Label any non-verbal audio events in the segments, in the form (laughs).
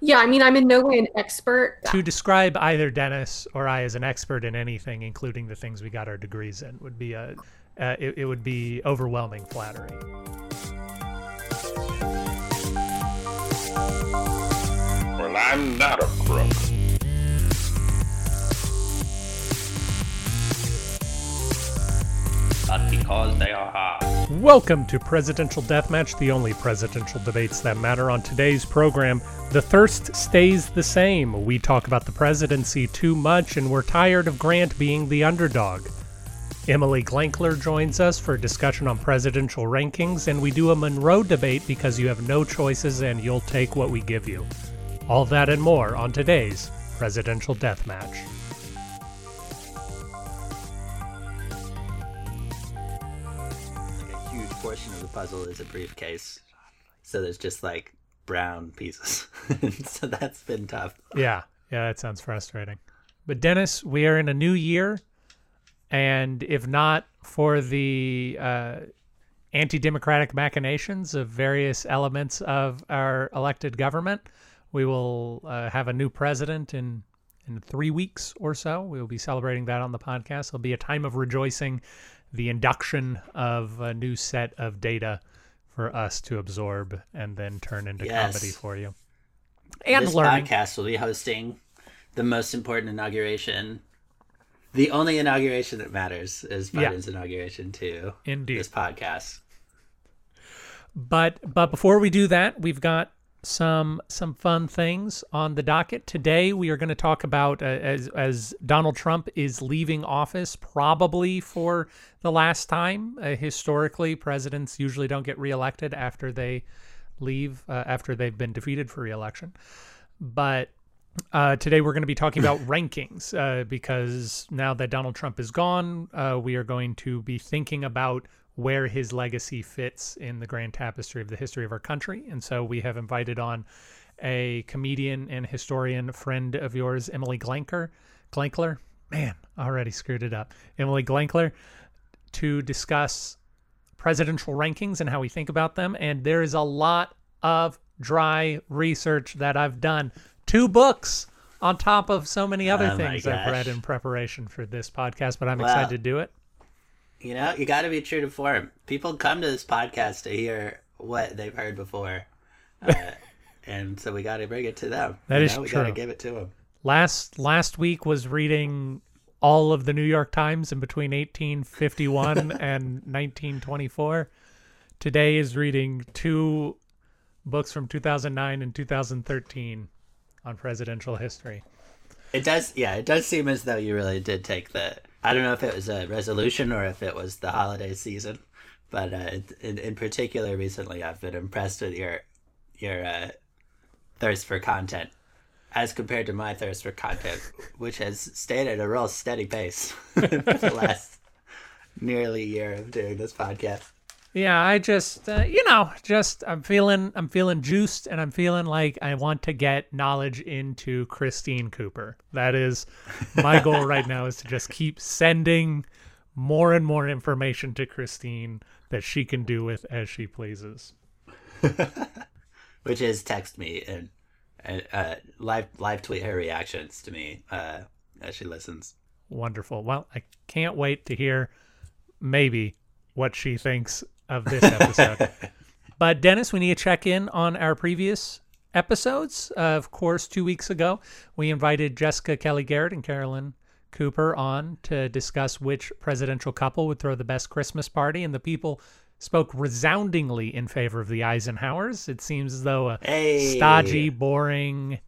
Yeah, I mean, I'm in no way an expert. To describe either Dennis or I as an expert in anything, including the things we got our degrees in, would be a uh, it, it would be overwhelming flattery. Well, I'm not a crook. But because they are hard. Welcome to Presidential Deathmatch, the only presidential debates that matter. On today's program, the thirst stays the same. We talk about the presidency too much, and we're tired of Grant being the underdog. Emily Glankler joins us for a discussion on presidential rankings, and we do a Monroe debate because you have no choices and you'll take what we give you. All that and more on today's Presidential Deathmatch. Puzzle is a briefcase. So there's just like brown pieces. (laughs) so that's been tough. Yeah, yeah, that sounds frustrating. But Dennis, we are in a new year, and if not for the uh, anti-democratic machinations of various elements of our elected government, we will uh, have a new president in in three weeks or so. We will be celebrating that on the podcast. It'll be a time of rejoicing, the induction of a new set of data for us to absorb and then turn into Yes. comedy for you. And this learning. podcast will be hosting the most important inauguration. The only inauguration that matters is Yeah. Biden's inauguration too. Indeed. this podcast. But but before we do that, we've got some some fun things on the docket today. We are going to talk about uh, as as Donald Trump is leaving office, probably for the last time. Uh, historically, presidents usually don't get reelected after they leave uh, after they've been defeated for reelection. But uh, today we're going to be talking about (laughs) rankings uh, because now that Donald Trump is gone, uh, we are going to be thinking about where his legacy fits in the grand tapestry of the history of our country. And so we have invited on a comedian and historian friend of yours, Emily Glanker. Glankler? Man, already screwed it up. Emily Glankler to discuss presidential rankings and how we think about them. And there is a lot of dry research that I've done. Two books on top of so many other Oh things I've read in preparation for this podcast, but I'm Wow. excited to do it. You know, you got to be true to form. People come to this podcast to hear what they've heard before. Uh, (laughs) and so we got to bring it to them. That you is know? We got to give it to them. Last last week was reading all of the New York Times in between 1851 (laughs) and 1924. Today is reading two books from 2009 and 2013 on presidential history. It does, yeah, it does seem as though you really did take the. I don't know if it was a resolution or if it was the holiday season, but uh, in, in particular, recently I've been impressed with your your uh, thirst for content as compared to my thirst for content, which has stayed at a real steady pace for (laughs) the last nearly year of doing this podcast. Yeah, I just uh, you know, just I'm feeling I'm feeling juiced and I'm feeling like I want to get knowledge into Christine Cooper. That is my goal right now is to just keep sending more and more information to Christine that she can do with as she pleases. (laughs) which is text me and, and uh, live live tweet her reactions to me uh, as she listens. Wonderful. Well, I can't wait to hear maybe what she thinks of this episode. (laughs) but Dennis, we need to check in on our previous episodes. Uh, of course, two weeks ago, we invited Jessica Kelly Garrett and Carolyn Cooper on to discuss which presidential couple would throw the best Christmas party, and the people spoke resoundingly in favor of the Eisenhowers. It seems as though a Hey. stodgy, boring,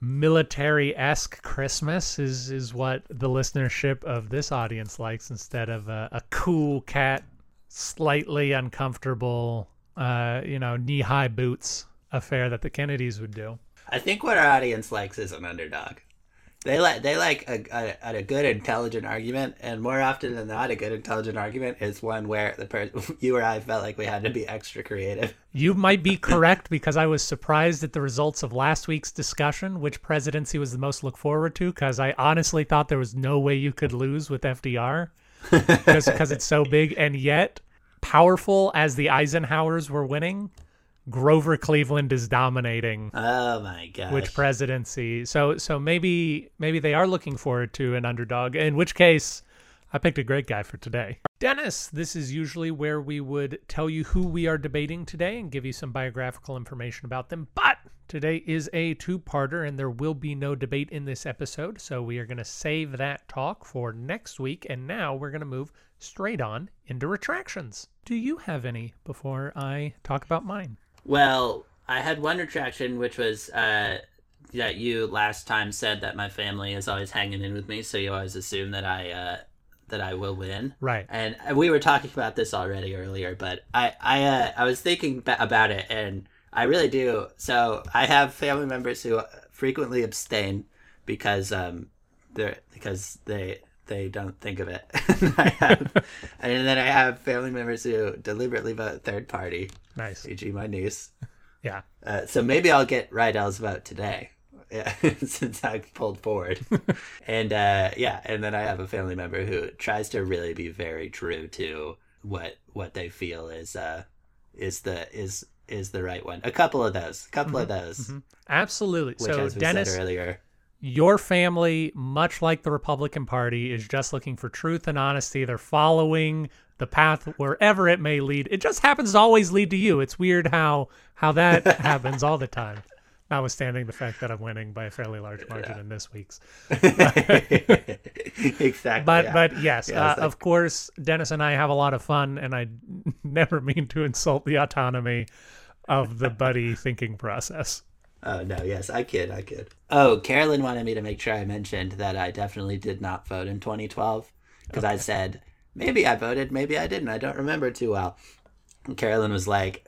military-esque Christmas is is what the listenership of this audience likes instead of a, a cool cat, slightly uncomfortable, uh, you know, knee-high boots affair that the Kennedys would do. I think what our audience likes is an underdog. They like they like a, a, a good intelligent argument, and more often than not, a good intelligent argument is one where the per- (laughs) you or I felt like we had to be extra creative. You might be (laughs) correct because I was surprised at the results of last week's discussion, which presidency was the most looked forward to, because I honestly thought there was no way you could lose with FDR just because it's so big. And yet, powerful as the Eisenhowers were winning, Grover Cleveland is dominating Oh my god! which presidency. So so maybe maybe they are looking forward to an underdog. In which case, I picked a great guy for today. Dennis, this is usually where we would tell you who we are debating today and give you some biographical information about them. But today is a two-parter and there will be no debate in this episode, so we are going to save that talk for next week and now we're going to move straight on into retractions. Do you have any before I talk about mine? Well, I had one retraction, which was uh, that you last time said that my family is always hanging in with me, so you always assume that I uh, that I will win. Right. And we were talking about this already earlier, but I I uh, I was thinking about it, and I really do. So I have family members who frequently abstain because um they're because they they don't think of it. (laughs) and, I have, and then I have family members who deliberately vote third party, Nice. e.g., my niece. Yeah. Uh, so maybe I'll get Rydell's vote today. Yeah, (laughs) since I pulled forward, (laughs) and uh, yeah, and then I have a family member who tries to really be very true to what what they feel is uh is the is is the right one. A couple of those, a couple of mm-hmm, those, mm-hmm. Absolutely. which so Dennis said earlier, your family, much like the Republican Party, is just looking for truth and honesty. They're following the path wherever it may lead. It just happens to always lead to you. It's weird how how that (laughs) happens all the time. Notwithstanding the fact that I'm winning by a fairly large margin in this week's. (laughs) exactly. But yeah. but yes, Yeah, uh, like- of course, Dennis and I have a lot of fun, and I (laughs) never mean to insult the autonomy of the buddy (laughs) thinking process. Oh no, yes, I kid, I kid. Oh, Carolyn wanted me to make sure I mentioned that I definitely did not vote in 2012 because I said maybe I voted, maybe I didn't. I don't remember too well. And Carolyn was like,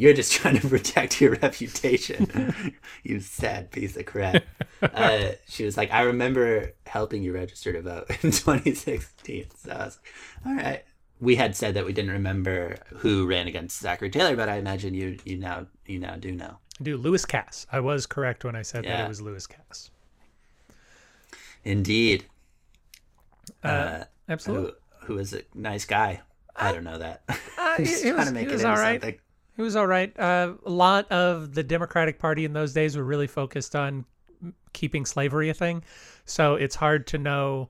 "You're just (laughs) trying to protect your reputation, (laughs) you sad piece of crap." uh, (laughs) she was like, "I remember helping you register to vote in 2016." So I was like, "All right." We had said that we didn't remember who ran against Zachary Taylor, but I imagine you you now you now do know. Do Lewis Cass. I was correct when I said that it was Lewis Cass. Indeed. Uh, Uh, Absolutely. who, who is a nice guy. I don't know that. Uh, He's trying was- to make it it, all right. something. It was all right. Uh, a lot of the Democratic Party in those days were really focused on keeping slavery a thing. So it's hard to know.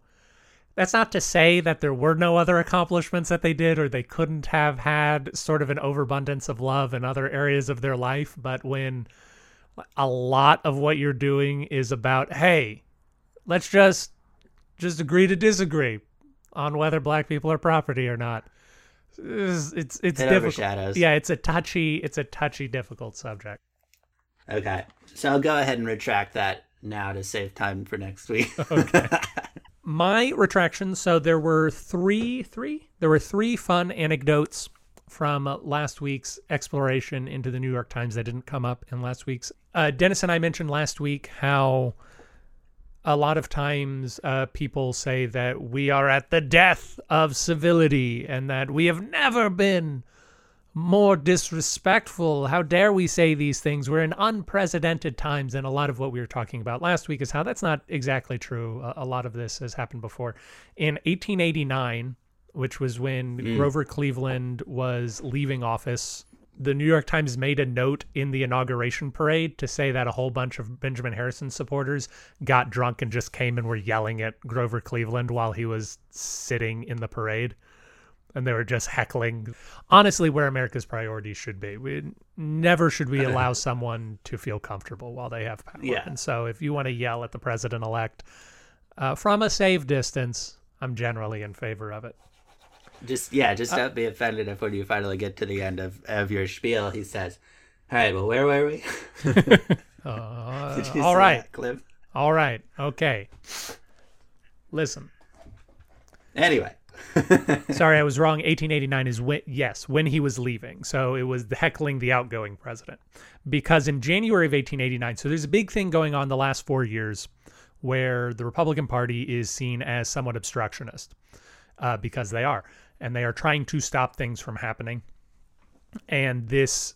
That's not to say that there were no other accomplishments that they did or they couldn't have had sort of an overabundance of love in other areas of their life. But when a lot of what you're doing is about, hey, let's just just agree to disagree on whether black people are property or not. It's it's, it's It difficult. Yeah, it's a touchy, it's a touchy, difficult subject. Okay. So I'll go ahead and retract that now to save time for next week. (laughs) okay. My retraction. So there were three, three. There were three fun anecdotes from last week's exploration into the New York Times that didn't come up in last week's. Uh, Dennis and I mentioned last week how a lot of times uh, people say that we are at the death of civility and that we have never been more disrespectful. How dare we say these things? We're in unprecedented times. And a lot of what we were talking about last week is how that's not exactly true. A, a lot of this has happened before. In 1889, which was when Grover Cleveland was leaving office, the New York Times made a note in the inauguration parade to say that a whole bunch of Benjamin Harrison supporters got drunk and just came and were yelling at Grover Cleveland while he was sitting in the parade. And they were just heckling. Honestly where america's priorities should be. We never should we (laughs) allow someone to feel comfortable while they have power. Yeah. and so if you want to yell at the president-elect uh, from a safe distance i'm generally in favor of it just yeah, just don't be offended if when you finally get to the end of, of your spiel, he says, "All right, well, where were we?" (laughs) (laughs) uh, all right. clip? all right okay. Listen. Anyway, (laughs) sorry i was wrong. 1889 is when yes when he was leaving. So it was the heckling the outgoing president. Because in january of 1889 so there's a big thing going on the last four years where the republican party is seen as somewhat obstructionist uh, because they are and they are trying to stop things from happening and this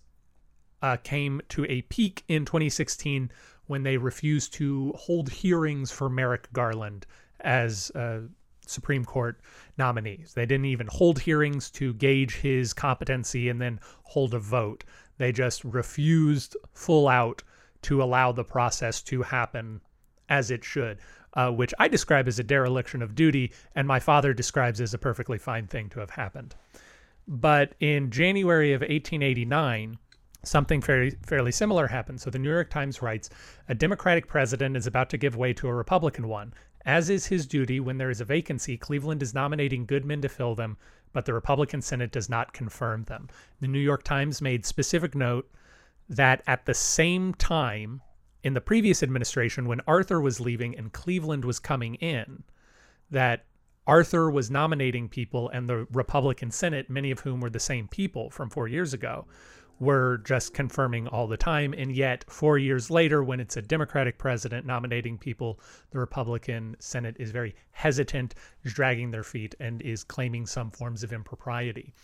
uh, came to a peak in 2016 when they refused to hold hearings for Merrick Garland as uh, Supreme Court nominees. They didn't even hold hearings to gauge his competency and then hold a vote. They just refused full out to allow the process to happen as it should, uh, which I describe as a dereliction of duty, and my father describes as a perfectly fine thing to have happened. But in January of 1889, something fairly, fairly similar happened. So the New York Times writes A Democratic president is about to give way to a Republican one. As is his duty, when there is a vacancy, Cleveland is nominating good men to fill them, but the Republican Senate does not confirm them. The New York Times made specific note that at the same time, in the previous administration, when Arthur was leaving and Cleveland was coming in, that Arthur was nominating people and the Republican Senate, many of whom were the same people from four years ago, were just confirming all the time. And yet, four years later, when it's a Democratic president nominating people, the Republican Senate is very hesitant, is dragging their feet, and is claiming some forms of impropriety.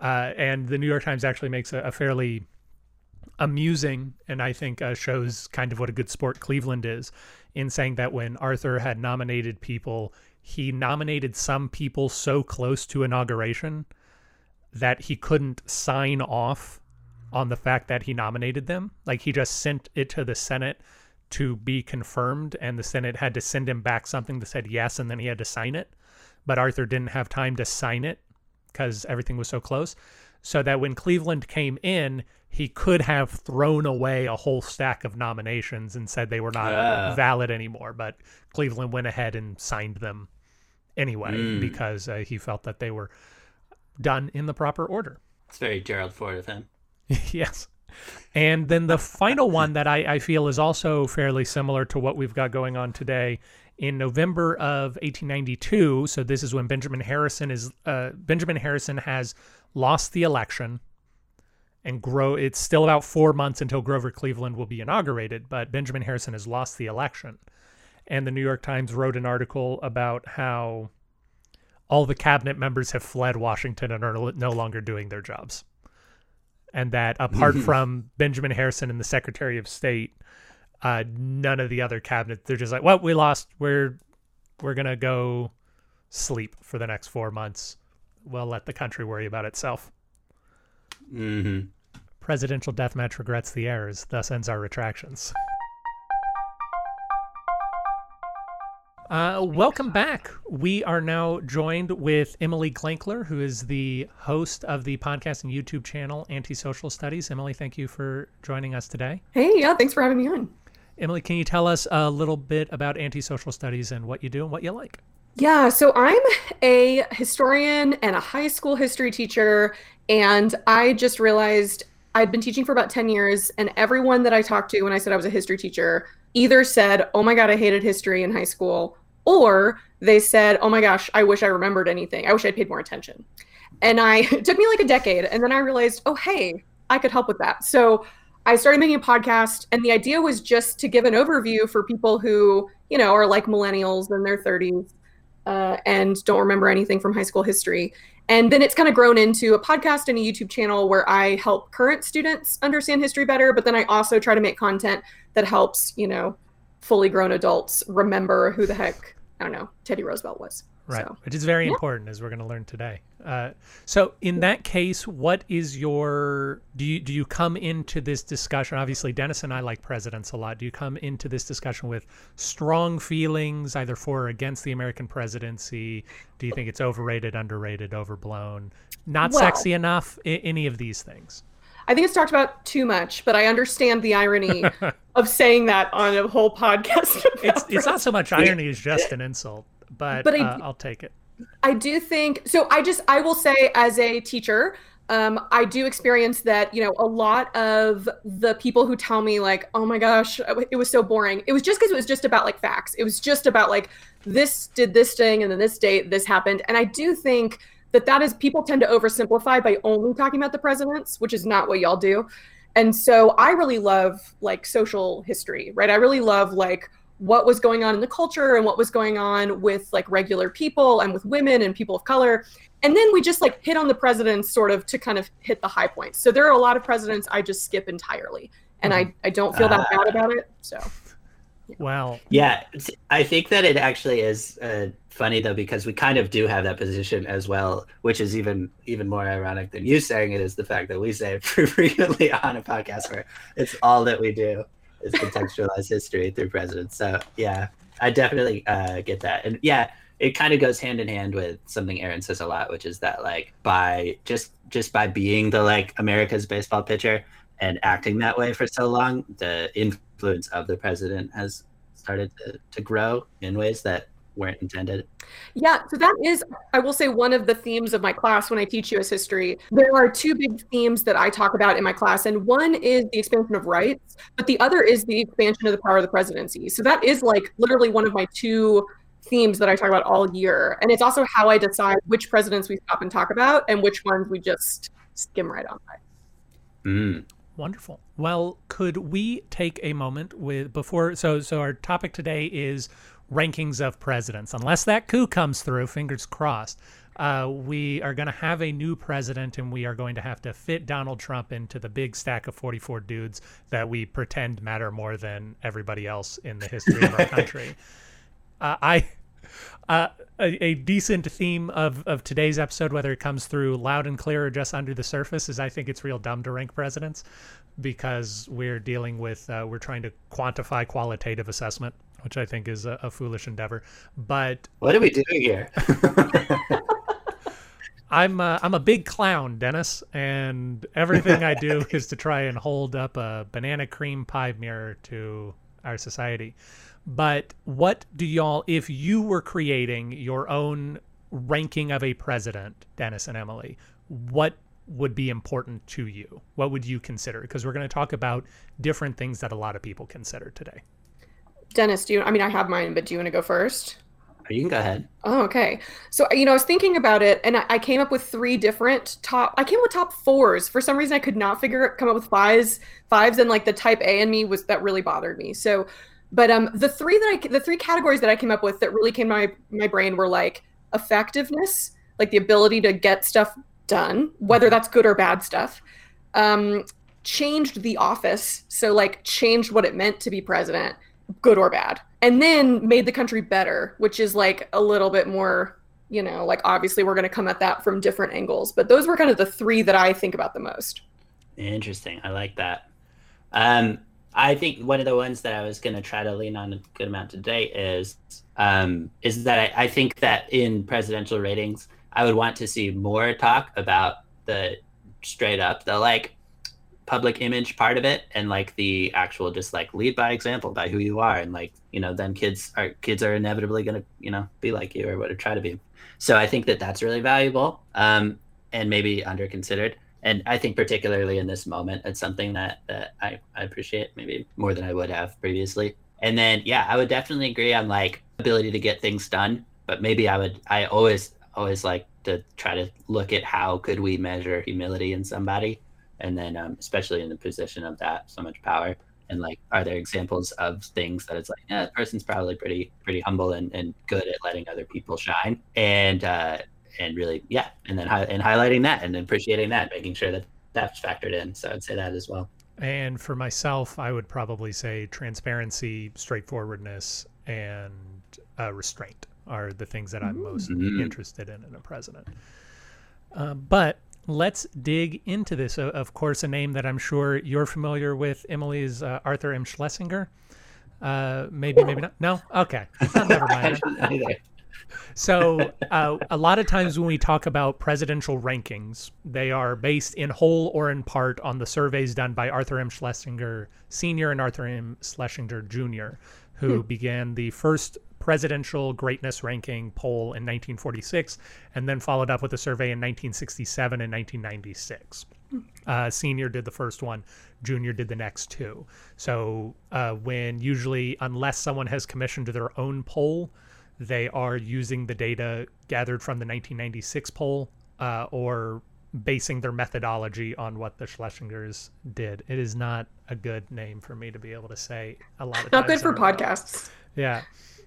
Uh, and the New York Times actually makes a, a fairly amusing and I think uh, shows kind of what a good sport Cleveland is in saying that when Arthur had nominated people, he nominated some people so close to inauguration that he couldn't sign off on the fact that he nominated them. Like he just sent it to the Senate to be confirmed, and the Senate had to send him back something that said yes, and then he had to sign it. But Arthur didn't have time to sign it because everything was so close. So that when Cleveland came in, he could have thrown away a whole stack of nominations and said they were not Ah. valid anymore. But Cleveland went ahead and signed them anyway Mm. because uh, he felt that they were done in the proper order. It's very Gerald Ford of him. (laughs) yes. And then the final (laughs) one that I, I feel is also fairly similar to what we've got going on today. In November of 1892, so this is when Benjamin Harrison is uh, Benjamin Harrison has lost the election, and grow. It's still about four months until Grover Cleveland will be inaugurated, but Benjamin Harrison has lost the election, and the New York Times wrote an article about how all the cabinet members have fled Washington and are no longer doing their jobs and that apart (laughs) from Benjamin Harrison and the Secretary of State, uh, none of the other cabinet they're just like, well, we lost. We're we're gonna go sleep for the next four months. We'll let the country worry about itself. hmm Presidential deathmatch regrets the errors. Thus ends our retractions. Uh, welcome back. We are now joined with Emily Glankler, who is the host of the podcast and YouTube channel Antisocial Studies. Emily, thank you for joining us today. Hey, yeah, thanks for having me on. Emily, can you tell us a little bit about antisocial studies and what you do and what you like? Yeah, so I'm a historian and a high school history teacher, and I just realized I'd been teaching for about 10 years, and everyone that I talked to when I said I was a history teacher either said, Oh my God, I hated history in high school, or they said, Oh my gosh, I wish I remembered anything. I wish I'd paid more attention. And I (laughs) it took me like a decade, and then I realized, Oh, hey, I could help with that. So I started making a podcast, and the idea was just to give an overview for people who, you know, are like millennials in their 30s uh, and don't remember anything from high school history. And then it's kind of grown into a podcast and a YouTube channel where I help current students understand history better, but then I also try to make content that helps, you know, fully grown adults remember who the heck, I don't know, Teddy Roosevelt was. Right, So, which is very yeah. important as we're going to learn today. Uh, so, in that case, what is your do you do you come into this discussion? Obviously, Dennis and I like presidents a lot. Do you come into this discussion with strong feelings, either for or against the American presidency? Do you think it's overrated, underrated, overblown, not Well- sexy enough? Any of these things? I think it's talked about too much, but I understand the irony (laughs) of saying that on a whole podcast. (laughs) It's it's not so much irony as just an insult, but, But I uh, do- I'll take it. I do think so. I just I will say as a teacher, um, I do experience that you know a lot of the people who tell me like, oh my gosh, it was so boring. It was just because it was just about like facts. It was just about like this did this thing and then this date this happened. And I do think that that is people tend to oversimplify by only talking about the presidents, which is not what y'all do. And so I really love like social history, right? I really love like what was going on in the culture and what was going on with like regular people and with women and people of color. And then we just like hit on the presidents sort of to kind of hit the high points. So there are a lot of presidents I just skip entirely. And I, I don't feel that bad about it. So Well, Yeah, I think that it actually is uh, funny though because we kind of do have that position as well, which is even even more ironic than you saying it is the fact that we say it (laughs) frequently on a podcast where it's all that we do is contextualize history through presidents. So yeah, I definitely uh, get that, and yeah, it kind of goes hand in hand with something Aaron says a lot, which is that like by just just by being the like America's baseball pitcher and acting that way for so long, the influence of the president has started to, to grow in ways that weren't intended. Yeah, so that is, I will say, one of the themes of my class when I teach US history. There are two big themes that I talk about in my class, and one is the expansion of rights, but the other is the expansion of the power of the presidency. So that is like literally one of my two themes that I talk about all year. And it's also how I decide which presidents we stop and talk about and which ones we just skim right on by. Mm. Wonderful. Well, could we take a moment with before so so our topic today is rankings of presidents. Unless that coup comes through, fingers crossed. Uh, we are going to have a new president, and we are going to have to fit Donald Trump into the big stack of 44 dudes that we pretend matter more than everybody else in the history of our (laughs) country. Uh, I uh, a, a decent theme of, of today's episode, whether it comes through loud and clear or just under the surface, is I think it's real dumb to rank presidents because we're dealing with, uh, we're trying to quantify qualitative assessment, which I think is a, a foolish endeavor. But What are we doing here? (laughs) I'm uh, I'm a big clown, Dennis, and everything I do (laughs) is to try and hold up a banana cream pie mirror to our society. But what do y'all, if you were creating your own ranking of a president, Dennis and Emily, what would be important to you? What would you consider? Because we're going to talk about different things that a lot of people consider today. Dennis, do you, I mean, I have mine, but do you want to go first? you can go ahead. Oh, okay. So, you know, I was thinking about it and I, I came up with three different top, I came up with top fours. For some reason, I could not figure, come up with fives, fives, and like the type A in me was, that really bothered me. So, but um, the three that I, the three categories that I came up with that really came to my, my brain were like effectiveness, like the ability to get stuff done, whether that's good or bad stuff. Um, changed the office. So, like, changed what it meant to be president, good or bad and then made the country better, which is like a little bit more, you know, like obviously we're going to come at that from different angles. But those were kind of the three that I think about the most. Interesting. I like that. Um, I think one of the ones that I was going to try to lean on a good amount today is um, is that I, I think that in presidential ratings, I would want to see more talk about the straight up the like public image part of it and like the actual just like lead by example by who you are and like you know then kids are kids are inevitably going to you know be like you or what try to be. So i think that that's really valuable um and maybe under considered and i think particularly in this moment it's something that that i, I appreciate maybe more than i would have previously. And then yeah i would definitely agree on like ability to get things done but maybe i would i always always like to try to look at how could we measure humility in somebody and then um, especially in the position of that so much power and like are there examples of things that it's like yeah that person's probably pretty pretty humble and, and good at letting other people shine and uh and really yeah and then hi- and highlighting that and appreciating that making sure that that's factored in so i'd say that as well And for myself, I would probably say transparency, straightforwardness, and uh, restraint are the things that I'm most Mm. interested in in a president. Um, but let's dig into this. O- Of course, a name that I'm sure you're familiar with, Emily, is uh, Arthur M. Schlesinger. Uh, maybe, maybe not. No, okay, Oh, never mind. (laughs) So, uh, a lot of times when we talk about presidential rankings, they are based in whole or in part on the surveys done by Arthur M. Schlesinger Sr. and Arthur M. Schlesinger Jr., who began the first presidential greatness ranking poll in 1946 and then followed up with a survey in 1967 and 1996. Uh, senior did the first one, junior did the next two. So, uh, when usually, unless someone has commissioned their own poll, they are using the data gathered from the 1996 poll uh, or basing their methodology on what the Schlesingers did. It is not a good name for me to be able to say a lot of things. Not good for in a row. podcasts. Yeah.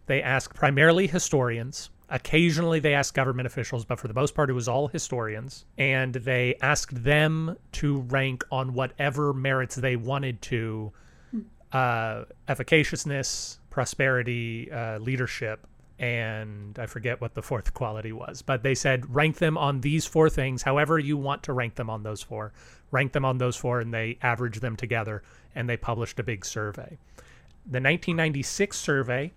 They ask primarily historians. Occasionally they ask government officials, but for the most part it was all historians. And they asked them to rank on whatever merits they wanted to uh, efficaciousness, prosperity, uh, leadership, and I forget what the fourth quality was, but they said rank them on these four things, however you want to rank them on those four. Rank them on those four, and they averaged them together, and they published a big survey. The 1996 survey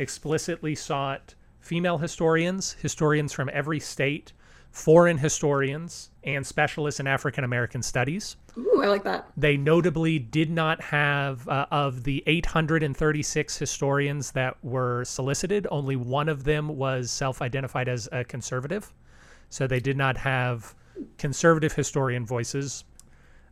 explicitly sought female historians, historians from every state, foreign historians, and specialists in African American studies. Ooh, I like that. They notably did not have, uh, of the 836 historians that were solicited, only one of them was self identified as a conservative. So they did not have conservative historian voices.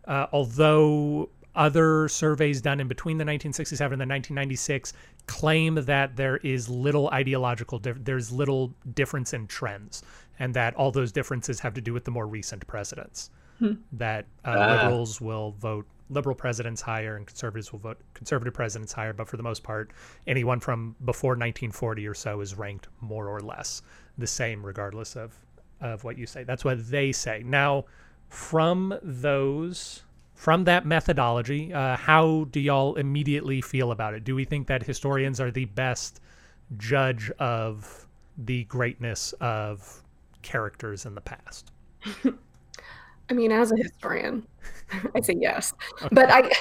Uh, although other surveys done in between the 1967 and the 1996 claim that there is little ideological there's little difference in trends and that all those differences have to do with the more recent presidents hmm. that uh, uh. liberals will vote liberal presidents higher and conservatives will vote conservative presidents higher but for the most part anyone from before 1940 or so is ranked more or less the same regardless of of what you say that's what they say now from those from that methodology, uh, how do y'all immediately feel about it? Do we think that historians are the best judge of the greatness of characters in the past? (laughs) I mean, as a historian, (laughs) I say yes. Okay. But I,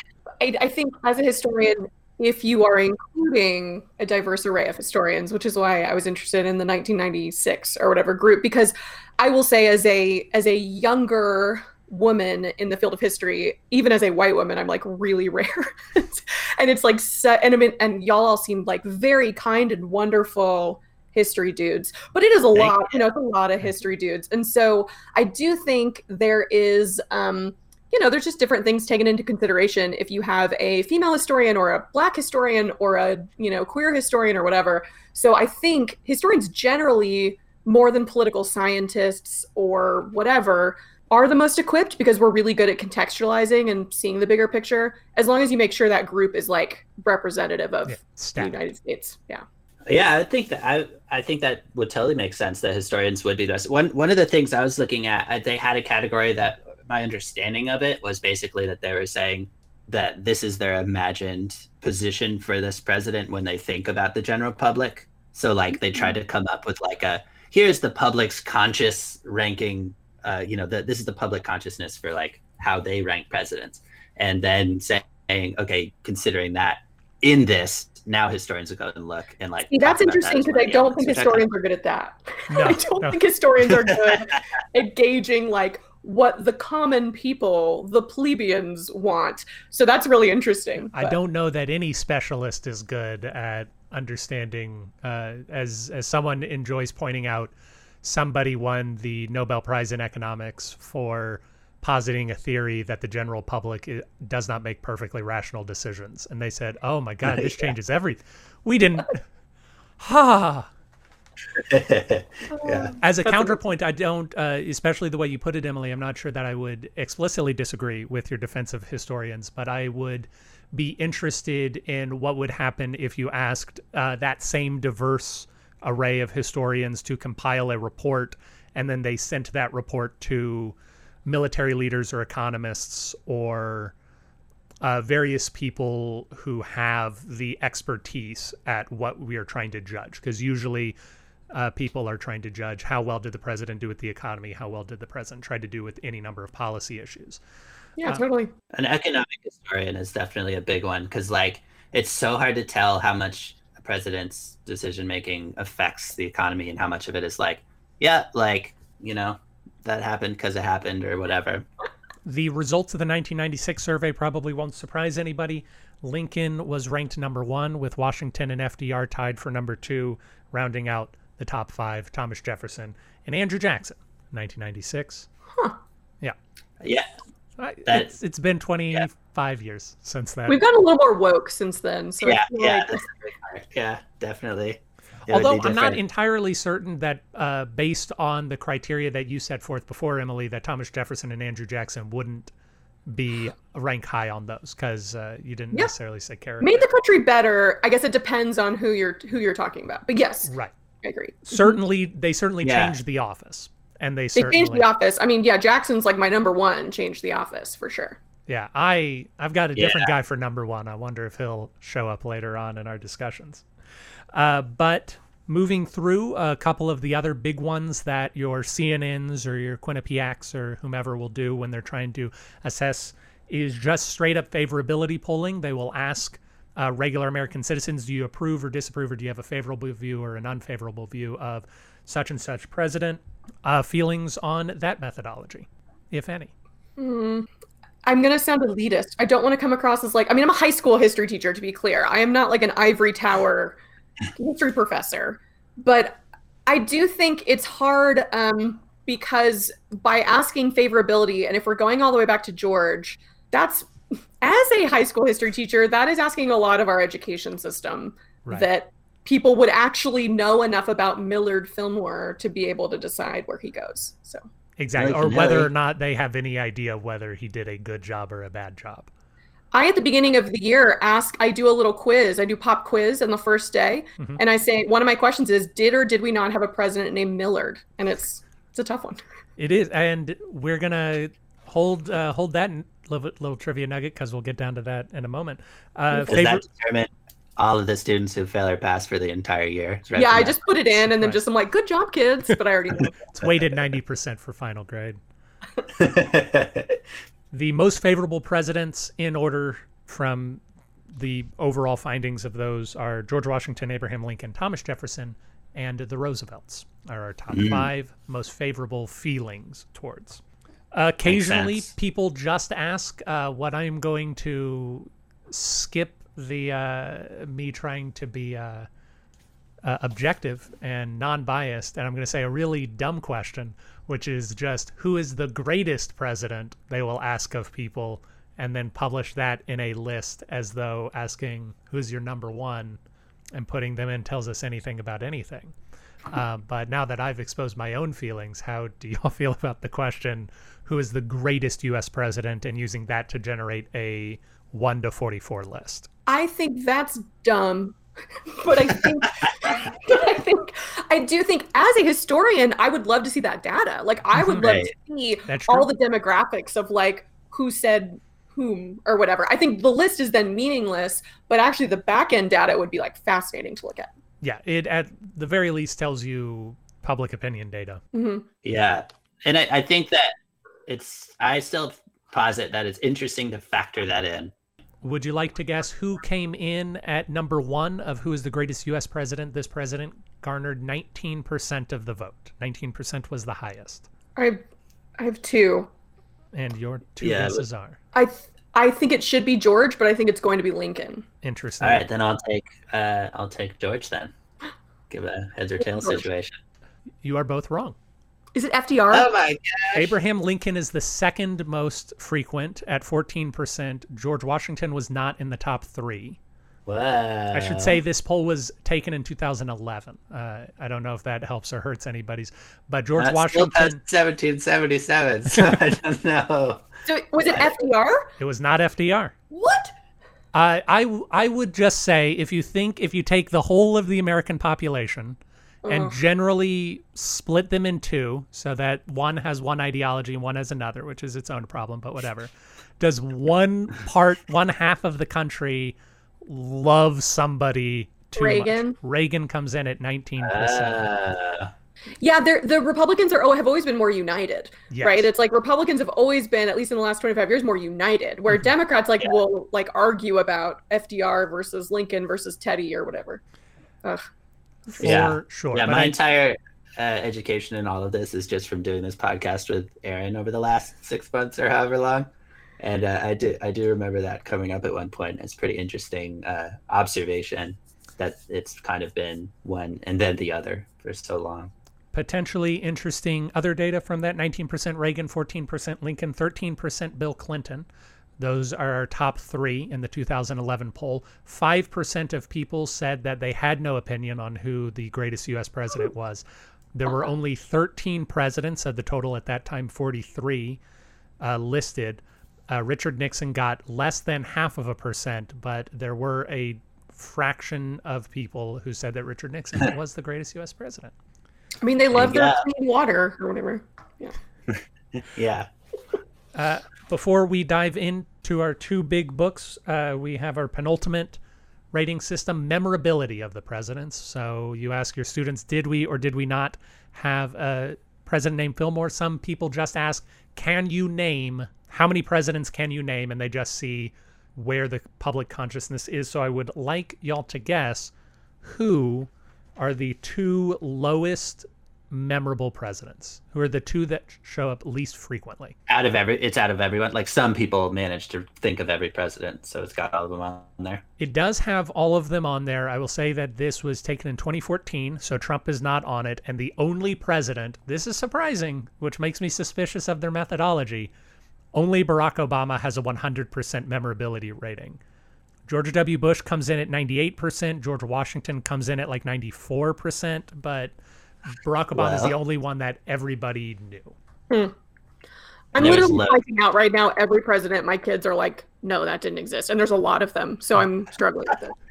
I, I think as a historian, if you are including a diverse array of historians, which is why I was interested in the 1996 or whatever group, because I will say as a as a younger woman in the field of history, even as a white woman, I'm like really (laughs) rare. and it's like, so, and I mean, and y'all all seem like very kind and wonderful history dudes, but it is a lot, you know, it's a lot of history dudes. And so I do think there is, um, you know, there's just different things taken into consideration if you have a female historian or a black historian or a, you know, queer historian or whatever. So I think historians generally, more than political scientists or whatever, are the most equipped because we're really good at contextualizing and seeing the bigger picture as long as you make sure that group is like representative of yeah, the united states. Yeah. Yeah i think that i i think that would totally make sense that historians would be the best. One one of the things i was looking at they had a category that my understanding of it was basically that they were saying that this is their imagined position for this president when they think about the general public. So like they try mm-hmm. to come up with like a here's the public's conscious ranking uh, you know, the, this is the public consciousness for like how they rank presidents, and then saying, okay, considering that in this, now historians will go and look and like. See, that's interesting because I don't think historians are good at that. (laughs) No, I don't no. think historians are good (laughs) at gauging like what the common people, the plebeians, want. So that's really interesting. I but. don't know that any specialist is good at understanding. Uh, as as someone enjoys pointing out, somebody won the Nobel Prize in economics for positing a theory that the general public does not make perfectly rational decisions. And they said, oh my God, this (laughs) changes everything. We didn't. (laughs) Ha. (laughs) yeah. As a counterpoint, I don't, uh, especially the way you put it, Emily, I'm not sure that I would explicitly disagree with your defense of historians, but I would be interested in what would happen if you asked uh, that same diverse array of historians to compile a report, and then they sent that report to military leaders or economists or uh, various people who have the expertise at what we are trying to judge. Because usually uh, people are trying to judge how well did the president do with the economy, how well did the president try to do with any number of policy issues. Yeah, uh, totally. An economic historian is definitely a big one because, like, it's so hard to tell how much president's decision making affects the economy and how much of it is like, yeah, like, you know, that happened because it happened or whatever. The results of the 1996 survey probably won't surprise anybody. Lincoln was ranked number one, with Washington and FDR tied for number two, rounding out the top five Thomas Jefferson and Andrew Jackson, 1996. Huh. Yeah. Yeah. That, it's, it's been 20, yeah. Years since then. We've gotten a little more woke since then. So yeah, yeah, like... yeah, definitely. It Although I'm not entirely certain that, uh, based on the criteria that you set forth before, Emily, that Thomas Jefferson and Andrew Jackson wouldn't be rank high on those because uh, you didn't yeah. necessarily say character. Made the country better. I guess it depends on who you're who you're talking about. But yes, right. I agree. Certainly, they certainly yeah. changed the office and they they changed the office. I mean, yeah, Jackson's like my number one. Changed the office for sure. Yeah, I I've got a different Yeah. guy for number one. I wonder if he'll show up later on in our discussions. Uh, but moving through a couple of the other big ones that your CNNs or your Quinnipiacs or whomever will do when they're trying to assess is just straight up favorability polling. They will ask uh, regular American citizens, do you approve or disapprove, or do you have a favorable view or an unfavorable view of such and such president? Uh, feelings on that methodology, if any. I'm going to sound elitist. I don't want to come across as like, I mean, I'm a high school history teacher, to be clear. I am not like an ivory tower (laughs) history professor. But I do think it's hard um, because by asking favorability, and if we're going all the way back to George, that's as a high school history teacher, that is asking a lot of our education system Right. that people would actually know enough about Millard Fillmore to be able to decide where he goes. So. Exactly. Like or whether Nelly. or not they have any idea whether he did a good job or a bad job. I at the beginning of the year ask I do a little quiz. I do pop quiz on the first day Mhm. and I say one of my questions is did or did we not have a president named Millard? And it's it's a tough one. It is, and we're gonna hold uh, hold that little, little trivia nugget because we'll get down to that in a moment. Uh, Does favorite, that determine all of the students who fail or pass for the entire year? Is Yeah, I just put it in and then Right. just I'm like good job kids, but I already know. (laughs) it's weighted ninety percent for final grade. (laughs) The most favorable presidents in order from the overall findings of those are George Washington, Abraham Lincoln, Thomas Jefferson, and the Roosevelts are our top Mm. five most favorable feelings towards. occasionally, people just ask uh, what I'm going to skip the uh, me trying to be uh, uh, objective and non-biased, and I'm going to say a really dumb question, which is just who is the greatest president? They will ask of people, and then publish that in a list as though asking who's your number one, and putting them in tells us anything about anything. Uh, but now that I've exposed my own feelings, how do y'all (laughs) feel about the question, who is the greatest U.S. president, and using that to generate a one to forty-four list? I think that's dumb. (laughs) but I think (laughs) I think I do think as a historian, I would love to see that data. Like I would love to see all the demographics of like who said whom or whatever. I think the list is then meaningless, but actually the back end data would be like fascinating to look at. Yeah, it at the very least tells you public opinion data. Mhm. Yeah, and I, I think that it's. I still posit that it's interesting to factor that in. Would you like to guess who came in at number one of who is the greatest U.S. president? This president garnered 19% of the vote. 19% was the highest. I I have two. And your two Yeah, guesses are I th- I think it should be George, but I think it's going to be Lincoln. interesting. All right, then I'll take. Uh, I'll take George then. Give a heads or tails situation. You are both wrong. Is it FDR? Oh my god! Abraham Lincoln is the second most frequent at 14%. George Washington was not in the top three. Wow. I should say this poll was taken in 2011. Uh, I don't know if that helps or hurts anybody's, but George That's Washington. still 1777. So (laughs) I don't know. So was it FDR? It was not FDR. What? Uh, I I would just say if you think if you take the whole of the American population and generally split them in two so that one has one ideology and one has another, which is its own problem, but whatever. Does one part, one half of the country love somebody too Reagan? much? Reagan comes in at 19%. Uh, Yeah, the Republicans are oh have always been more united, Yes. right? It's like Republicans have always been, at least in the last twenty five years, more united. Where Mhm. Democrats like Yeah. will like argue about FDR versus Lincoln versus Teddy or whatever. Ugh. For Yeah. sure. yeah, But my I- entire uh, education in all of this is just from doing this podcast with Aaron over the last six months or however long. And uh, I do I do remember that coming up at one point. It's pretty interesting uh, observation that it's kind of been one and then the other for so long. potentially interesting other data from that 19% Reagan, 14% Lincoln, 13% Bill Clinton. Those are our top three in the 2011 poll. 5% of people said that they had no opinion on who the greatest U.S. president was. There were only 13 presidents of the total at that time, 43 uh, listed. Uh, Richard Nixon got less than half of a percent, but there were a fraction of people who said that Richard Nixon (laughs) was the greatest U.S. president. I mean, they love their clean water or whatever. Yeah. (laughs) Yeah. Uh, before we dive into our two big books. Uh, we have our penultimate rating system, memorability of the presidents. So you ask your students, did we or did we not have a president named Fillmore? Some people just ask, can you name how many presidents can you name? And they just see where the public consciousness is. So I would like y'all to guess who are the two lowest memorable presidents? Who are the two that show up least frequently? Out of every, it's out of everyone. Like some people manage to think of every president, so it's got all of them on there. It does have all of them on there. I will say that this was taken in 2014, so Trump is not on it. And the only president, this is surprising, which makes me suspicious of their methodology. Only Barack Obama has a 100% memorability rating. George W. Bush comes in at 98%. George Washington comes in at like 94%. But Barack Obama is the only one that everybody knew. Hmm. I'm There literally lo- finding out right now every president. My kids are like, no, that didn't exist, and there's a lot of them. So I'm struggling with it. (laughs)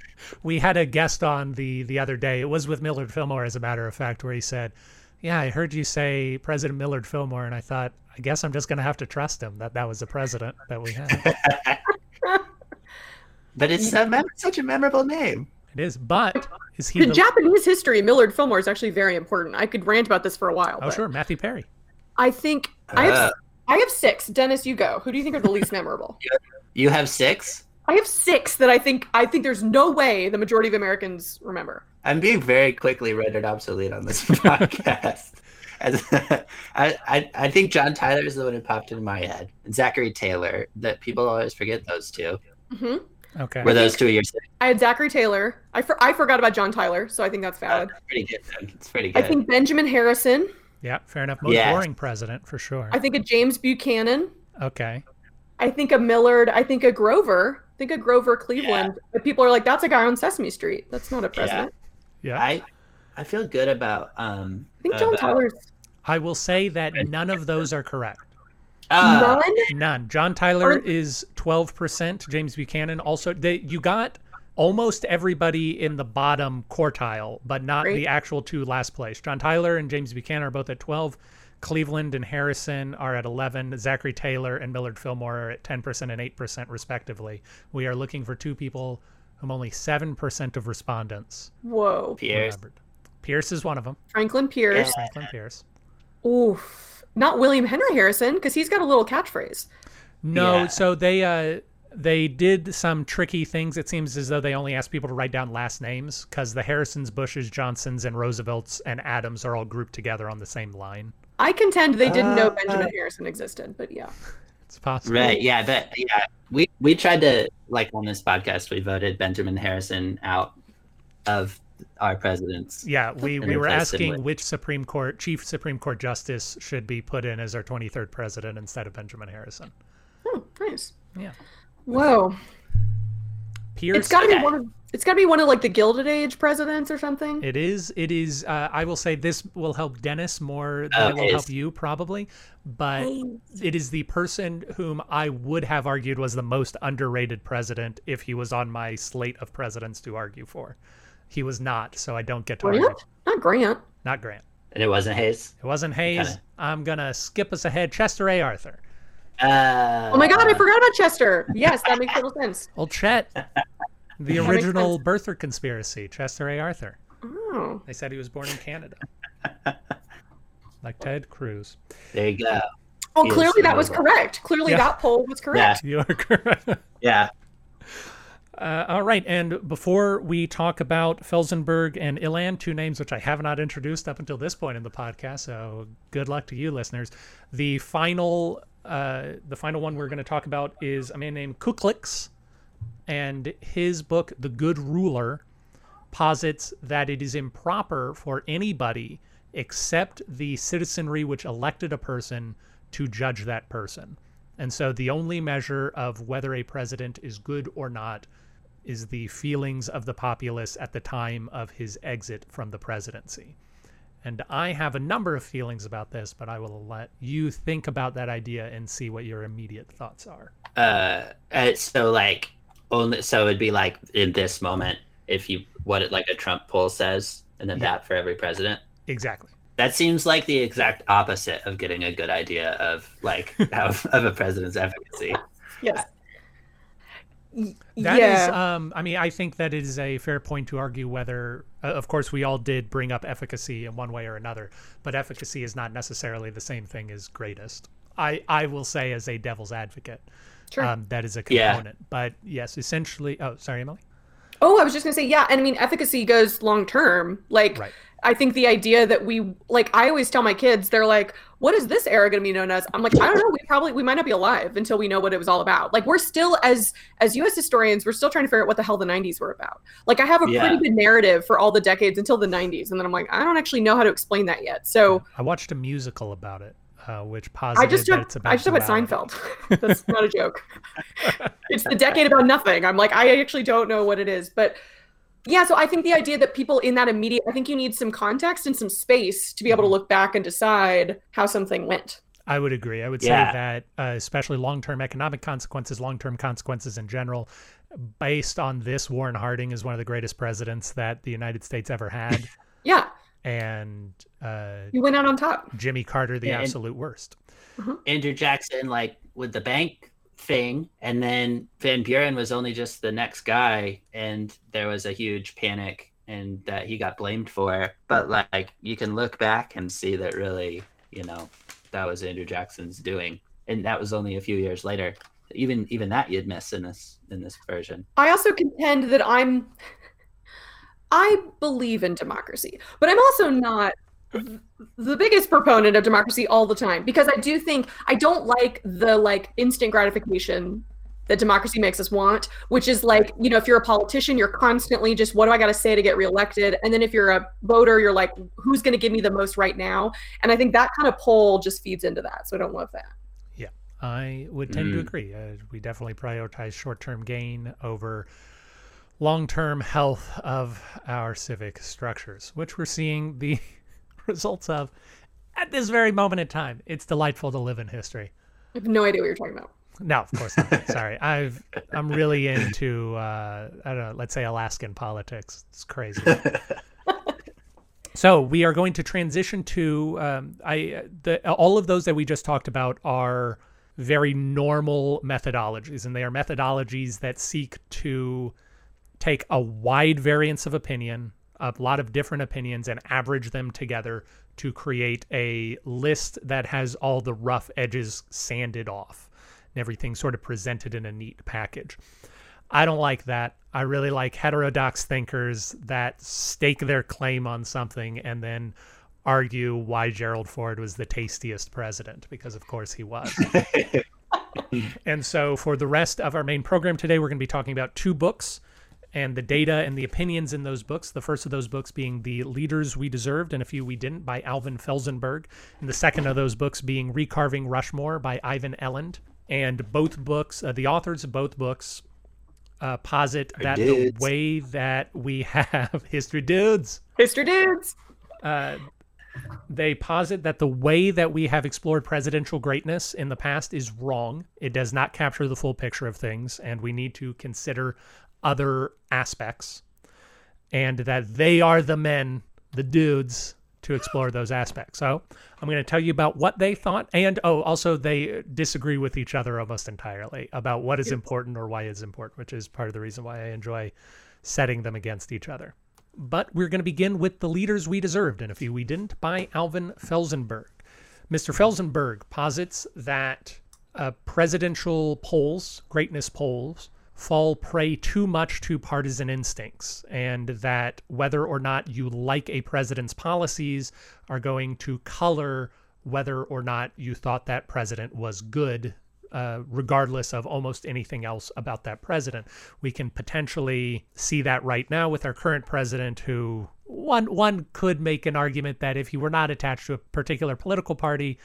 We had a guest on the the other day. It was with Millard Fillmore, as a matter of fact, where he said, "Yeah, I heard you say President Millard Fillmore, and I thought, I guess I'm just going to have to trust him that that was the president that we had." (laughs) But it's (laughs) a mem- such a memorable name. It is, but is he In the? Japanese history, Millard Fillmore is actually very important. I could rant about this for a while. oh, but sure, Matthew Perry. I think I have Uh. I have six. Dennis, you go. Who do you think are the least memorable? (laughs) You have six. I have six that I think I think there's no way the majority of Americans remember. I'm being very quickly rendered obsolete on this (laughs) podcast. As, (laughs) I, I I think John Tyler is the one who popped into my head. And Zachary Taylor. That people always forget those two. hmm Okay, Were those two of your? I had Zachary Taylor. I, for, I forgot about John Tyler, so I think that's valid. Pretty good. Then. It's pretty good. I think Benjamin Harrison. yeah, fair enough. Most Yeah. boring president for sure. I think a James Buchanan. Okay, I think a Millard. I think a Grover. I think a Grover Cleveland. But people are like, that's a guy on Sesame Street. That's not a president. yeah. I I feel good about um. I think John about- Tyler's I will say that none of those are correct. Ah, none. None. John Tyler Or- is 12%. James Buchanan also. They, you got almost everybody in the bottom quartile, but not Great. the actual two last place. John Tyler and James Buchanan are both at 12. Cleveland and Harrison are at 11. Zachary Taylor and Millard Fillmore are at 10% and 8% respectively. We are looking for two people whom only 7% of respondents Whoa. Pierce. remembered. Pierce is one of them. Franklin Pierce. Franklin Pierce. Oof. Not William Henry Harrison, because he's got a little catchphrase. No, Yeah. so they uh they did some tricky things. It seems as though they only asked people to write down last names because the Harrisons, Bushes, Johnsons, and Roosevelts and Adams are all grouped together on the same line. I contend they didn't know Uh, Benjamin Harrison existed, but yeah. It's possible. Right. Yeah. But yeah, we we tried to like on this podcast we voted Benjamin Harrison out of our presidents. Yeah, we, we were asking with- which Supreme Court chief Supreme Court justice should be put in as our 23rd president instead of Benjamin Harrison. Oh, nice. Yeah. Whoa. Pierce It's gotta be one of it's gotta be one of like the Gilded Age presidents or something. It is. It is. Uh, I will say this will help Dennis more than it will help you, probably. But it is the person whom I would have argued was the most underrated president if he was on my slate of presidents to argue for. He was not, so I don't get to argue. Grant? Not Grant. Not Grant. And it wasn't Hayes. It wasn't Hayes. Okay. I'm gonna skip us ahead. Chester A. Arthur. Uh, Oh my god, I forgot about Chester. Yes, that makes total sense. (laughs) Old Chet. The original sense. birther conspiracy. Chester A. Arthur. Oh. They said he was born in Canada. (laughs) like Ted Cruz. There you go. Well, He clearly that was correct. Clearly Yeah. that poll was correct. (laughs) You are correct. Yeah. Uh, all right, and before we talk about Felzenberg and Eland, two names which I have not introduced up until this point in the podcast, so good luck to you, listeners. The final, uh, the final one we're going to talk about is a man named Kuklick, and his book, The Good Ruler, posits that it is improper for anybody except the citizenry which elected a person to judge that person. And so the only measure of whether a president is good or not is the feelings of the populace at the time of his exit from the presidency. And I have a number of feelings about this, but I will let you think about that idea and see what your immediate thoughts are. Uh, uh, so like only so it'd be like in this moment if you what it like a Trump poll says, and then Yeah. that for every president. Exactly. That seems like the exact opposite of getting a good idea of like (laughs) of, of a president's efficacy. Yes. That yeah. is, um, I mean, I think that is a fair point to argue whether, uh, of course, we all did bring up efficacy in one way or another, but efficacy is not necessarily the same thing as greatest. I, I will say, as a devil's advocate, Sure. um, that is a Yeah. component. But yes, essentially. Oh, sorry, Emily. Oh, I was just gonna say, yeah, and I mean, efficacy goes long term. Like, Right. I think the idea that we, like, I always tell my kids, they're like, "What is this era gonna be known as?" I'm like, I don't know. We probably we might not be alive until we know what it was all about. Like, we're still as as U.S. historians, we're still trying to figure out what the hell the '90s were about. Like, I have a Yeah. pretty good narrative for all the decades until the '90s, and then I'm like, I don't actually know how to explain that yet. So I watched a musical about it, uh, which I just that took it's about. I just took about. Seinfeld. (laughs) That's not a joke. (laughs) it's the decade about nothing. I'm like, I actually don't know what it is, but yeah. So I think the idea that people in that immediate, I think you need some context and some space to be able to look back and decide how something went. I would agree. I would Yeah. say that, uh, especially long-term economic consequences, long-term consequences in general, based on this, Warren Harding is one of the greatest presidents that the United States ever had, (laughs) Yeah, and uh, you went out on top. Jimmy Carter the Yeah, and- absolute worst. Andrew Jackson, like with the bank thing, and then Van Buren was only just the next guy, and there was a huge panic, and that he got blamed for. But like, you can look back and see that really, you know, that was Andrew Jackson's doing, and that was only a few years later. Even even that you'd miss in this in this version. I also contend that I'm (laughs) I believe in democracy, but I'm also not the biggest proponent of democracy all the time because I do think I don't like the like instant gratification that democracy makes us want, which is like, you know, if you're a politician, you're constantly just what do I got to say to get reelected? And then if you're a voter, you're like, who's going to give me the most right now? And I think that kind of pull just feeds into that. So I don't love that. Yeah, I would tend to Mm. agree. Uh, we definitely prioritize short-term gain over long-term health of our civic structures, which we're seeing the (laughs) results of at this very moment in time. It's delightful to live in history. I have no idea what you're talking about. No, of course not. (laughs) Sorry, I've I'm really into uh, I don't know. Let's say Alaskan politics. It's crazy. (laughs) so we are going to transition to um, I the all of those that we just talked about are very normal methodologies, and they are methodologies that seek to take a wide variance of opinion, a lot of different opinions, and average them together to create a list that has all the rough edges sanded off and everything sort of presented in a neat package. I don't like that. I really like heterodox thinkers that stake their claim on something and then argue why Gerald Ford was the tastiest president, because of course he was. (laughs) and so for the rest of our main program today, we're going to be talking about two books and the data and the opinions in those books. The first of those books being The Leaders We Deserved and a Few We Didn't by Alvin Felzenberg. And the second of those books being Recarving Rushmore by Ivan Eland. And both books, uh, the authors of both books, uh, posit that the way that we (laughs) have history dudes History dudes. uh, they posit that the way that we have explored presidential greatness in the past is wrong. It does not capture the full picture of things, and we need to consider other aspects. And that they are the men, the dudes, to explore those aspects. So I'm going to tell you about what they thought, and oh, also they disagree with each other almost entirely about what is important or why it's important, which is part of the reason why I enjoy setting them against each other. But we're going to begin with The Leaders We Deserved and a Few We Didn't by Alvin Felzenberg. Mr. Felzenberg posits that uh, presidential polls, greatness polls, fall prey too much to partisan instincts, and that whether or not you like a president's policies are going to color whether or not you thought that president was good uh, regardless of almost anything else about that president. We can potentially see that right now with our current president, who one one could make an argument that if he were not attached to a particular political party,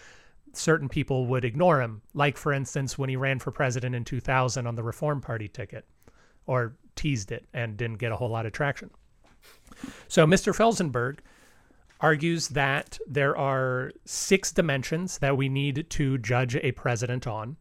certain people would ignore him. Like for instance, when he ran for president in 2000 on the Reform Party ticket, or teased it and didn't get a whole lot of traction. So Mr. Felzenberg argues that there are six dimensions that we need to judge a president on,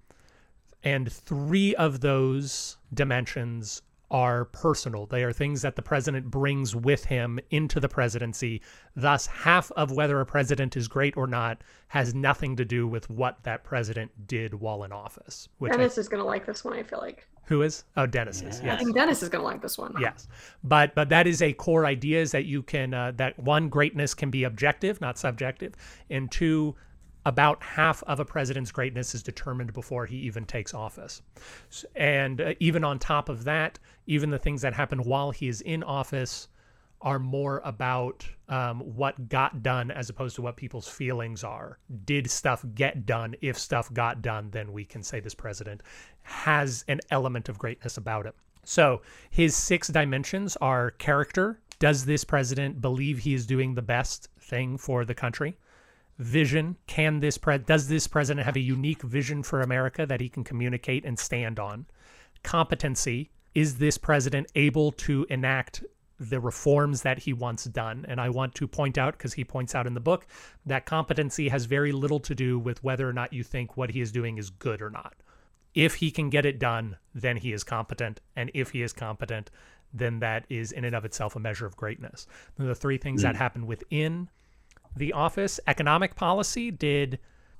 and three of those dimensions are personal. They are things that the president brings with him into the presidency. Thus, half of whether a president is great or not has nothing to do with what that president did while in office. Which Dennis I, is going to like this one, I feel like. Who is? Oh, Dennis is. Yes. I think Dennis is going to like this one. Yes, but but that is a core idea: is that you can uh, that one greatness can be objective, not subjective, and two about half of a president's greatness is determined before he even takes office. And uh, even on top of that, even the things that happen while he is in office are more about um, what got done as opposed to what people's feelings are. Did stuff get done? If stuff got done, then we can say this president has an element of greatness about him. So his six dimensions are character. Does this president believe he is doing the best thing for the country? Vision. Can this pre does this president have a unique vision for America that he can communicate and stand on? Competency. Is this president able to enact the reforms that he wants done? And I want to point out because he points out in the book that competency has very little to do with whether or not you think what he is doing is good or not. If he can get it done then he is competent. And if he is competent then that is in and of itself a measure of greatness. The three things mm. that happen within the office. Economic policy did,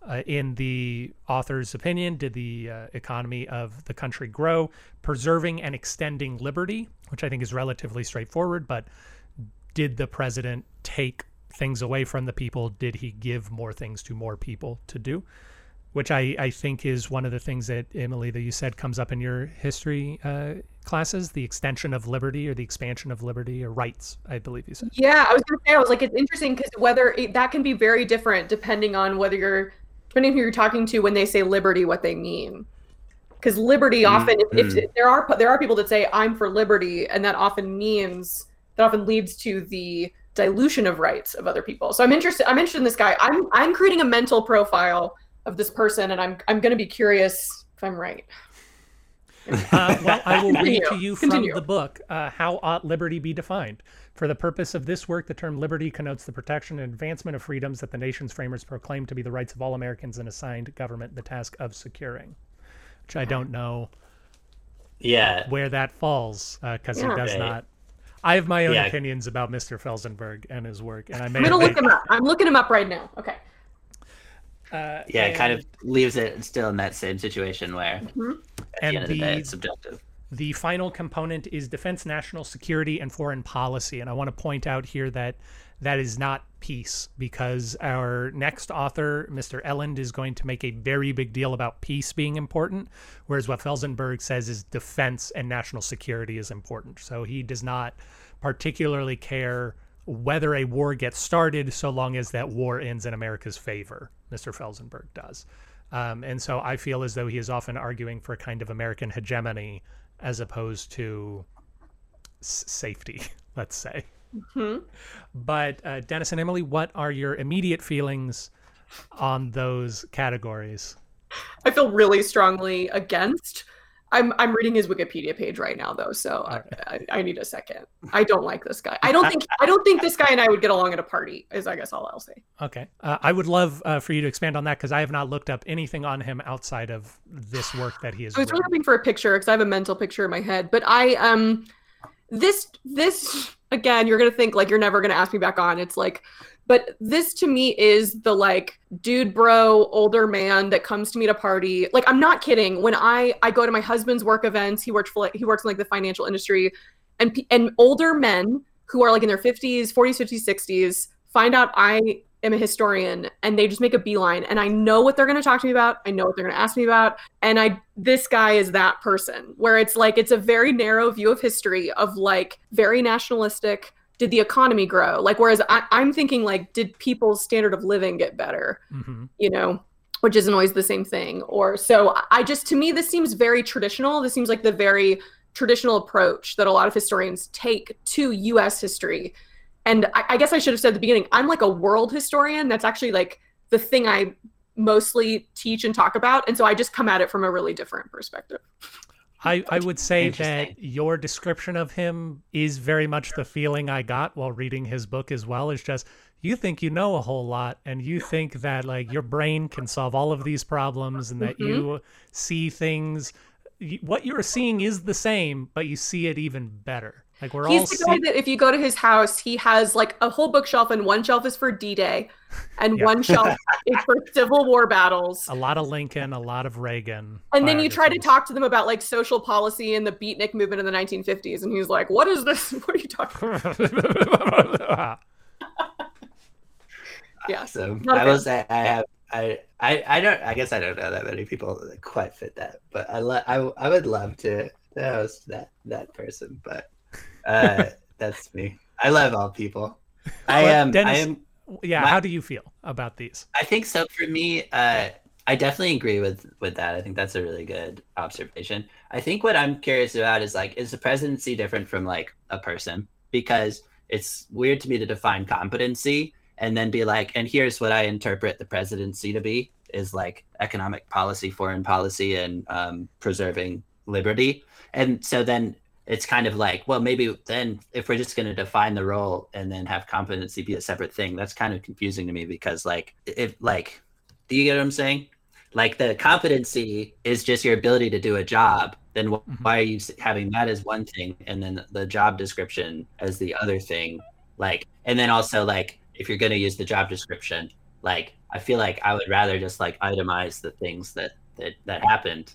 uh, in the author's opinion, did the uh, economy of the country grow? Preserving and extending liberty, which I think is relatively straightforward, but did the president take things away from the people? Did he give more things to more people to do? Which I, I think is one of the things that Emily that you said comes up in your history uh, classes, the extension of liberty or the expansion of liberty or rights, I believe you said. Yeah, I was going to say, I was like, it's interesting because whether it, that can be very different depending on whether you're, depending who you're talking to when they say liberty, what they mean. Because liberty mm-hmm. often, mm -hmm. if, if mm-hmm. there are there are people that say I'm for liberty, and that often means that often leads to the dilution of rights of other people. So I'm interested. I'm interested in this guy. I'm I'm creating a mental profile of this person, and I'm I'm going to be curious if I'm right. Uh, well, I will read to you from Continue. the book uh, How Ought Liberty Be Defined? For the purpose of this work, the term liberty connotes the protection and advancement of freedoms that the nation's framers proclaimed to be the rights of all Americans and assigned government the task of securing, which I don't know yeah. where that falls because uh, yeah. he does not. I have my own yeah. opinions about Mr. Felzenberg and his work, and I may. I'm gonna look him up. I'm looking him up right now. Okay. Uh, yeah, and, it kind of leaves it still in that same situation where mm -hmm. at and the end of the, the day it's subjective. The final component is defense, national security, and foreign policy. And I want to point out here that that is not peace because our next author, Mr. Eland, is going to make a very big deal about peace being important, whereas what Felzenberg says is defense and national security is important. So he does not particularly care whether a war gets started so long as that war ends in America's favor. Mr. Felzenberg does. Um, and so I feel as though he is often arguing for a kind of American hegemony as opposed to safety, (laughs) let's say. Mm -hmm. But uh, Dennis and Emily, what are your immediate feelings on those categories? I feel really strongly against I'm I'm reading his Wikipedia page right now though, so I, I, I, need a second. I don't like this guy. I don't think I don't think this guy and I would get along at a party. Is I guess all I'll say. Okay, uh, I would love uh, for you to expand on that because I have not looked up anything on him outside of this work that he has. I was really hoping for a picture because I have a mental picture in my head, but I um this this again you're gonna think like you're never gonna ask me back on. It's like but this to me is the like dude bro older man that comes to me to party. Like I'm not kidding. When I I go to my husband's work events, he works for like, he works in like the financial industry and and older men who are like in their 50s, 40s, 50s, 60s find out I am a historian and they just make a beeline and I know what they're going to talk to me about. I know what they're going to ask me about. And I, this guy is that person where it's like, it's a very narrow view of history of like very nationalistic, did the economy grow? Like, whereas I, am thinking like, did people's standard of living get better? Mm-hmm. You know, which isn't always the same thing. Or so I just, to me, this seems very traditional. This seems like the very traditional approach that a lot of historians take to U.S. history. And I, I guess I should have said at the beginning, I'm like a world historian. That's actually like the thing I mostly teach and talk about. And so I just come at it from a really different perspective. I, I would say that your description of him is very much the feeling I got while reading his book as well. Is just you think you know a whole lot and you think that like your brain can solve all of these problems and that mm -hmm. you see things what you're seeing is the same, but you see it even better. Like we're He's all the guy see- that if you go to his house, he has like a whole bookshelf, and one shelf is for D-Day, and Yeah. one shelf is for (laughs) Civil War battles. a lot of Lincoln, a lot of Reagan. And then you try to talk to them about like social policy and the beatnik movement in the 1950s, and he's like, "What is this? (laughs) What are you talking?" about? (laughs) Yeah, So Not a I will say I have I, I I don't I guess I don't know that many people that quite fit that, but I lo- I, I would love to, to host that that person, but uh, that's me. I love all people. I Well, am I am yeah, My- how do you feel about these? I think so. For me, uh, I definitely agree with with that. I think that's a really good observation. I think what I'm curious about is like, is the presidency different from like a person? Because it's weird to me to define competency and then be like, and here's what I interpret the presidency to be is like economic policy, foreign policy, and um, preserving liberty. And so then it's kind of like, well, maybe then if we're just going to define the role and then have competency be a separate thing, that's kind of confusing to me because, like, if like, do you get what I'm saying? Like the competency is just your ability to do a job. Then Mhm. why are you having that as one thing and then the job description as the other thing? Like, and then also like, if you're going to use the job description, like, I feel like I would rather just like itemize the things that that that happened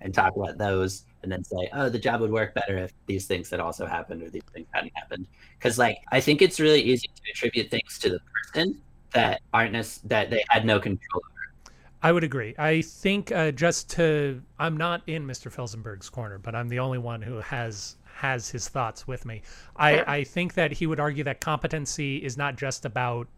and talk about those and then say, oh, the job would work better if these things had also happened or these things hadn't happened. Because like I think it's really easy to attribute things to the person that aren't nec- that they had no control over. I would agree. I think uh, just to, I'm not in Mr. Felzenberg's corner, but I'm the only one who has has his thoughts with me. I, Fair. I think that he would argue that competency is not just about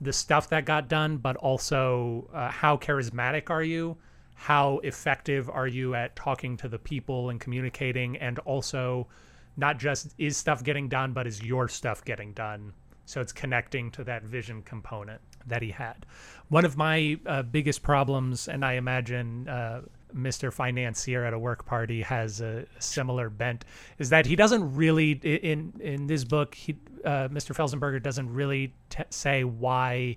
the stuff that got done, but also uh, how charismatic are you, how effective are you at talking to the people and communicating, and also not just is stuff getting done, but is your stuff getting done. So it's connecting to that vision component that he had. One of my uh, biggest problems, and I imagine uh, Mr. Financier at a work party has a similar bent, is that he doesn't really in in this book. He, uh, Mr. Felzenberger doesn't really say why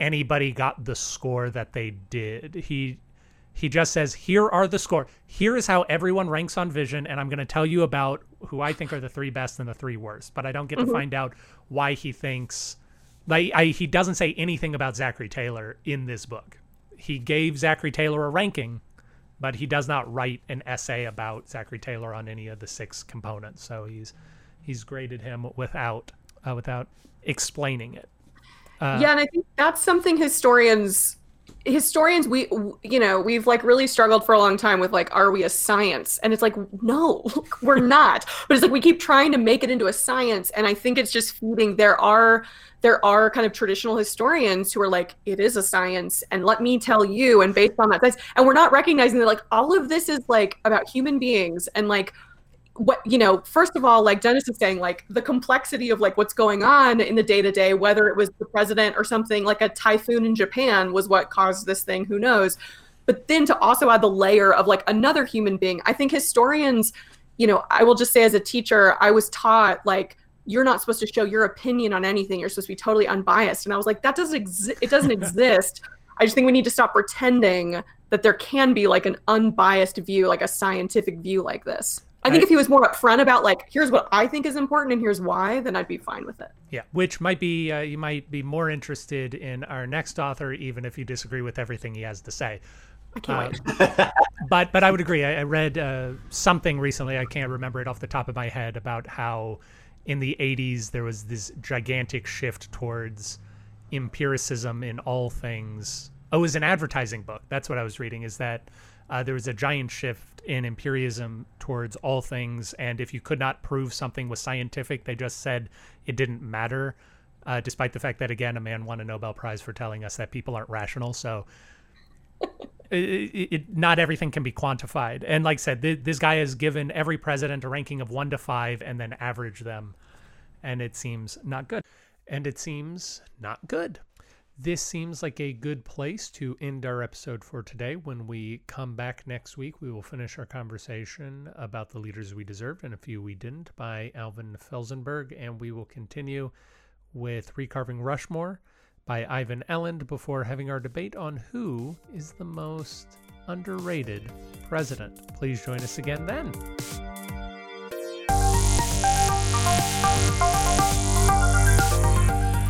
anybody got the score that they did. He he just says, "Here are the score. Here is how everyone ranks on Vision, and I'm going to tell you about who I think are the three best and the three worst." But I don't get to find out why he thinks. Like I, he doesn't say anything about Zachary Taylor in this book. He gave Zachary Taylor a ranking, but he does not write an essay about Zachary Taylor on any of the six components. So he's he's graded him without uh, without explaining it. Uh, yeah, and I think that's something historians historians we you know we've like really struggled for a long time with like are we a science? And it's like no (laughs) we're not. But it's like we keep trying to make it into a science and i think it's just feeding there are there are kind of traditional historians who are like it is a science and let me tell you and based on that science and we're not recognizing that like all of this is like about human beings and like what you know first of all like dennis is saying like the complexity of like what's going on in the day to day whether it was the president or something like a typhoon in japan was what caused this thing who knows? But then to also add the layer of like another human being i think historians you know i will just say as a teacher i was taught like you're not supposed to show your opinion on anything. You're supposed to be totally unbiased. And i was like that doesn't exist it doesn't (laughs) exist. I just think we need to stop pretending that there can be like an unbiased view like a scientific view like this I think I- if he was more upfront about like, here's what I think is important and here's why, then I'd be fine with it. Yeah, which might be uh, you might be more interested in our next author, even if you disagree with everything he has to say. I can't Uh, wait. (laughs) But but I would agree. I, I read uh, something recently. I can't remember it off the top of my head about how in the '80s there was this gigantic shift towards empiricism in all things. Oh, it was an advertising book. That's what I was reading. Is that uh, there was a giant shift in empiricism towards all things, and if you could not prove something was scientific, they just said it didn't matter. Uh, despite the fact that again, a man won a Nobel Prize for telling us that people aren't rational. So (laughs) it, it, not everything can be quantified. And like I said, th this guy has given every president a ranking of one to five and then average them, and it seems not good. And it seems not good. This seems like a good place to end our episode for today. When we come back next week, we will finish our conversation about the leaders we deserved and a few we didn't by Alvin Felzenberg, and we will continue with recarving Rushmore by Ivan Eland before having our debate on who is the most underrated president. Please join us again then.